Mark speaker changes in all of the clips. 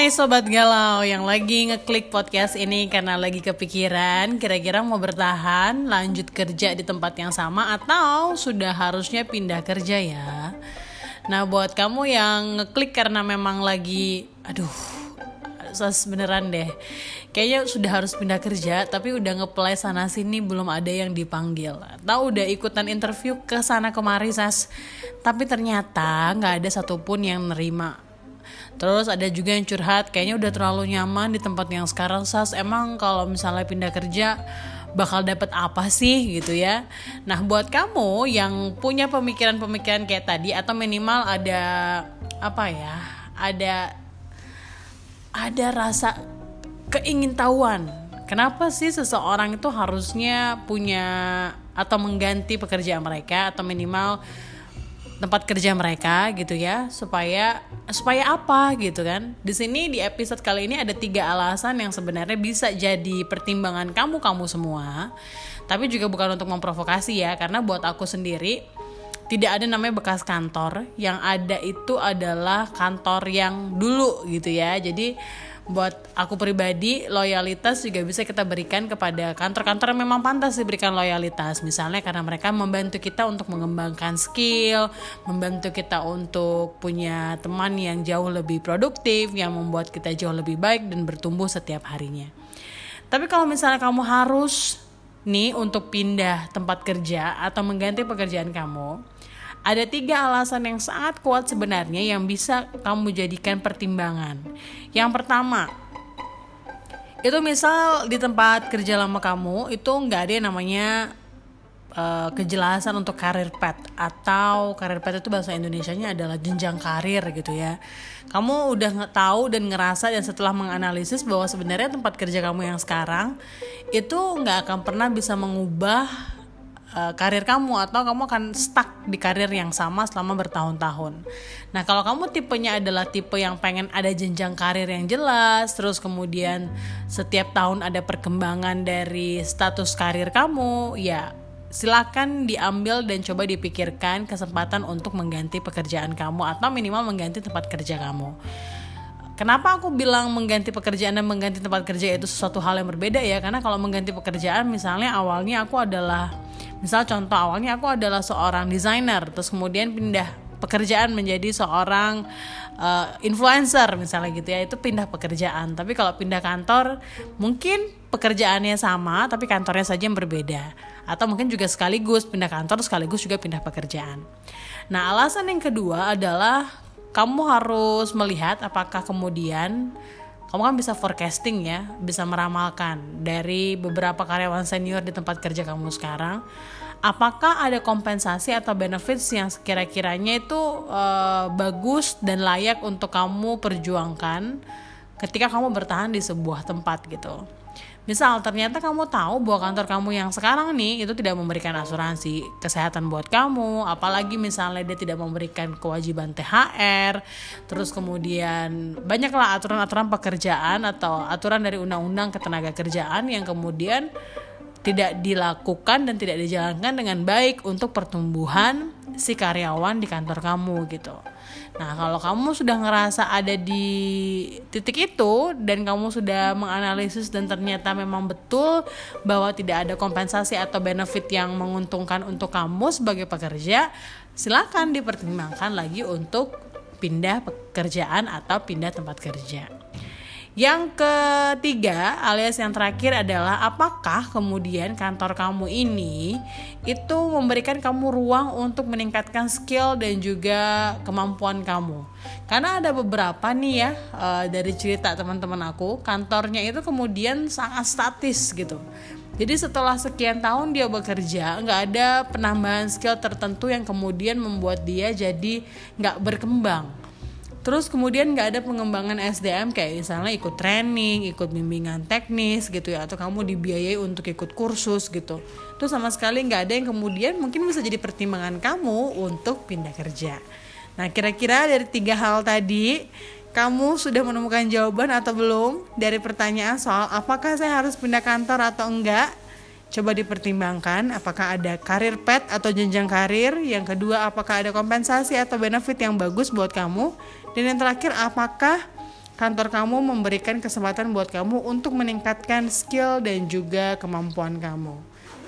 Speaker 1: Hai sobat galau. Yang lagi ngeklik podcast ini karena lagi kepikiran kira-kira mau bertahan lanjut kerja di tempat yang sama atau sudah harusnya pindah kerja ya. Nah buat kamu yang ngeklik karena memang lagi aduh sos beneran deh. Kayaknya sudah harus pindah kerja tapi udah ngeplay sana sini belum ada yang dipanggil. Atau udah ikutan interview ke sana kemari sas. Tapi ternyata nggak ada satupun yang nerima Terus ada juga yang curhat, kayaknya udah terlalu nyaman di tempat yang sekarang sas. Emang kalau misalnya pindah kerja bakal dapat apa sih gitu ya. Nah, buat kamu yang punya pemikiran-pemikiran kayak tadi atau minimal ada apa ya? Ada ada rasa keingintahuan. Kenapa sih seseorang itu harusnya punya atau mengganti pekerjaan mereka atau minimal tempat kerja mereka gitu ya supaya supaya apa gitu kan. Di sini di episode kali ini ada tiga alasan yang sebenarnya bisa jadi pertimbangan kamu kamu semua. Tapi juga bukan untuk memprovokasi ya karena buat aku sendiri tidak ada namanya bekas kantor. Yang ada itu adalah kantor yang dulu gitu ya. Jadi buat aku pribadi loyalitas juga bisa kita berikan kepada kantor-kantor yang memang pantas diberikan loyalitas. Misalnya karena mereka membantu kita untuk mengembangkan skill membantu kita untuk punya teman yang jauh lebih produktif yang membuat kita jauh lebih baik dan bertumbuh setiap harinya. Tapi kalau misalnya kamu harus nih untuk pindah tempat kerja atau mengganti pekerjaan kamu ada tiga alasan yang sangat kuat sebenarnya yang bisa kamu jadikan pertimbangan. Yang pertama, itu misal di tempat kerja lama kamu itu nggak ada yang namanya uh, kejelasan untuk karir pet atau karir pet itu bahasa Indonesia-nya adalah jenjang karir gitu ya. Kamu udah tahu dan ngerasa dan setelah menganalisis bahwa sebenarnya tempat kerja kamu yang sekarang itu nggak akan pernah bisa mengubah uh, karir kamu atau kamu akan stuck di karir yang sama selama bertahun-tahun. Nah, kalau kamu tipenya adalah tipe yang pengen ada jenjang karir yang jelas, terus kemudian setiap tahun ada perkembangan dari status karir kamu, ya silakan diambil dan coba dipikirkan kesempatan untuk mengganti pekerjaan kamu atau minimal mengganti tempat kerja kamu. Kenapa aku bilang mengganti pekerjaan dan mengganti tempat kerja itu sesuatu hal yang berbeda ya? Karena kalau mengganti pekerjaan misalnya awalnya aku adalah misal contoh awalnya aku adalah seorang desainer terus kemudian pindah pekerjaan menjadi seorang uh, influencer misalnya gitu ya itu pindah pekerjaan. Tapi kalau pindah kantor mungkin pekerjaannya sama tapi kantornya saja yang berbeda. Atau mungkin juga sekaligus pindah kantor sekaligus juga pindah pekerjaan. Nah alasan yang kedua adalah kamu harus melihat apakah kemudian kamu kan bisa forecasting ya, bisa meramalkan dari beberapa karyawan senior di tempat kerja kamu sekarang, apakah ada kompensasi atau benefits yang kira-kiranya itu uh, bagus dan layak untuk kamu perjuangkan ketika kamu bertahan di sebuah tempat gitu. Misal ternyata kamu tahu bahwa kantor kamu yang sekarang nih itu tidak memberikan asuransi kesehatan buat kamu, apalagi misalnya dia tidak memberikan kewajiban THR, terus kemudian banyaklah aturan-aturan pekerjaan atau aturan dari undang-undang ketenaga kerjaan yang kemudian tidak dilakukan dan tidak dijalankan dengan baik untuk pertumbuhan si karyawan di kantor kamu gitu. Nah, kalau kamu sudah ngerasa ada di titik itu dan kamu sudah menganalisis dan ternyata memang betul bahwa tidak ada kompensasi atau benefit yang menguntungkan untuk kamu sebagai pekerja, silakan dipertimbangkan lagi untuk pindah pekerjaan atau pindah tempat kerja. Yang ketiga alias yang terakhir adalah apakah kemudian kantor kamu ini itu memberikan kamu ruang untuk meningkatkan skill dan juga kemampuan kamu. Karena ada beberapa nih ya uh, dari cerita teman-teman aku, kantornya itu kemudian sangat statis gitu. Jadi setelah sekian tahun dia bekerja, nggak ada penambahan skill tertentu yang kemudian membuat dia jadi nggak berkembang terus kemudian nggak ada pengembangan SDM kayak misalnya ikut training, ikut bimbingan teknis gitu ya, atau kamu dibiayai untuk ikut kursus gitu. Itu sama sekali nggak ada yang kemudian mungkin bisa jadi pertimbangan kamu untuk pindah kerja. Nah kira-kira dari tiga hal tadi, kamu sudah menemukan jawaban atau belum dari pertanyaan soal apakah saya harus pindah kantor atau enggak? Coba dipertimbangkan apakah ada karir pet atau jenjang karir. Yang kedua, apakah ada kompensasi atau benefit yang bagus buat kamu. Dan yang terakhir, apakah kantor kamu memberikan kesempatan buat kamu untuk meningkatkan skill dan juga kemampuan kamu.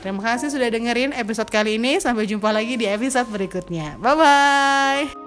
Speaker 1: Terima kasih sudah dengerin episode kali ini. Sampai jumpa lagi di episode berikutnya. Bye bye.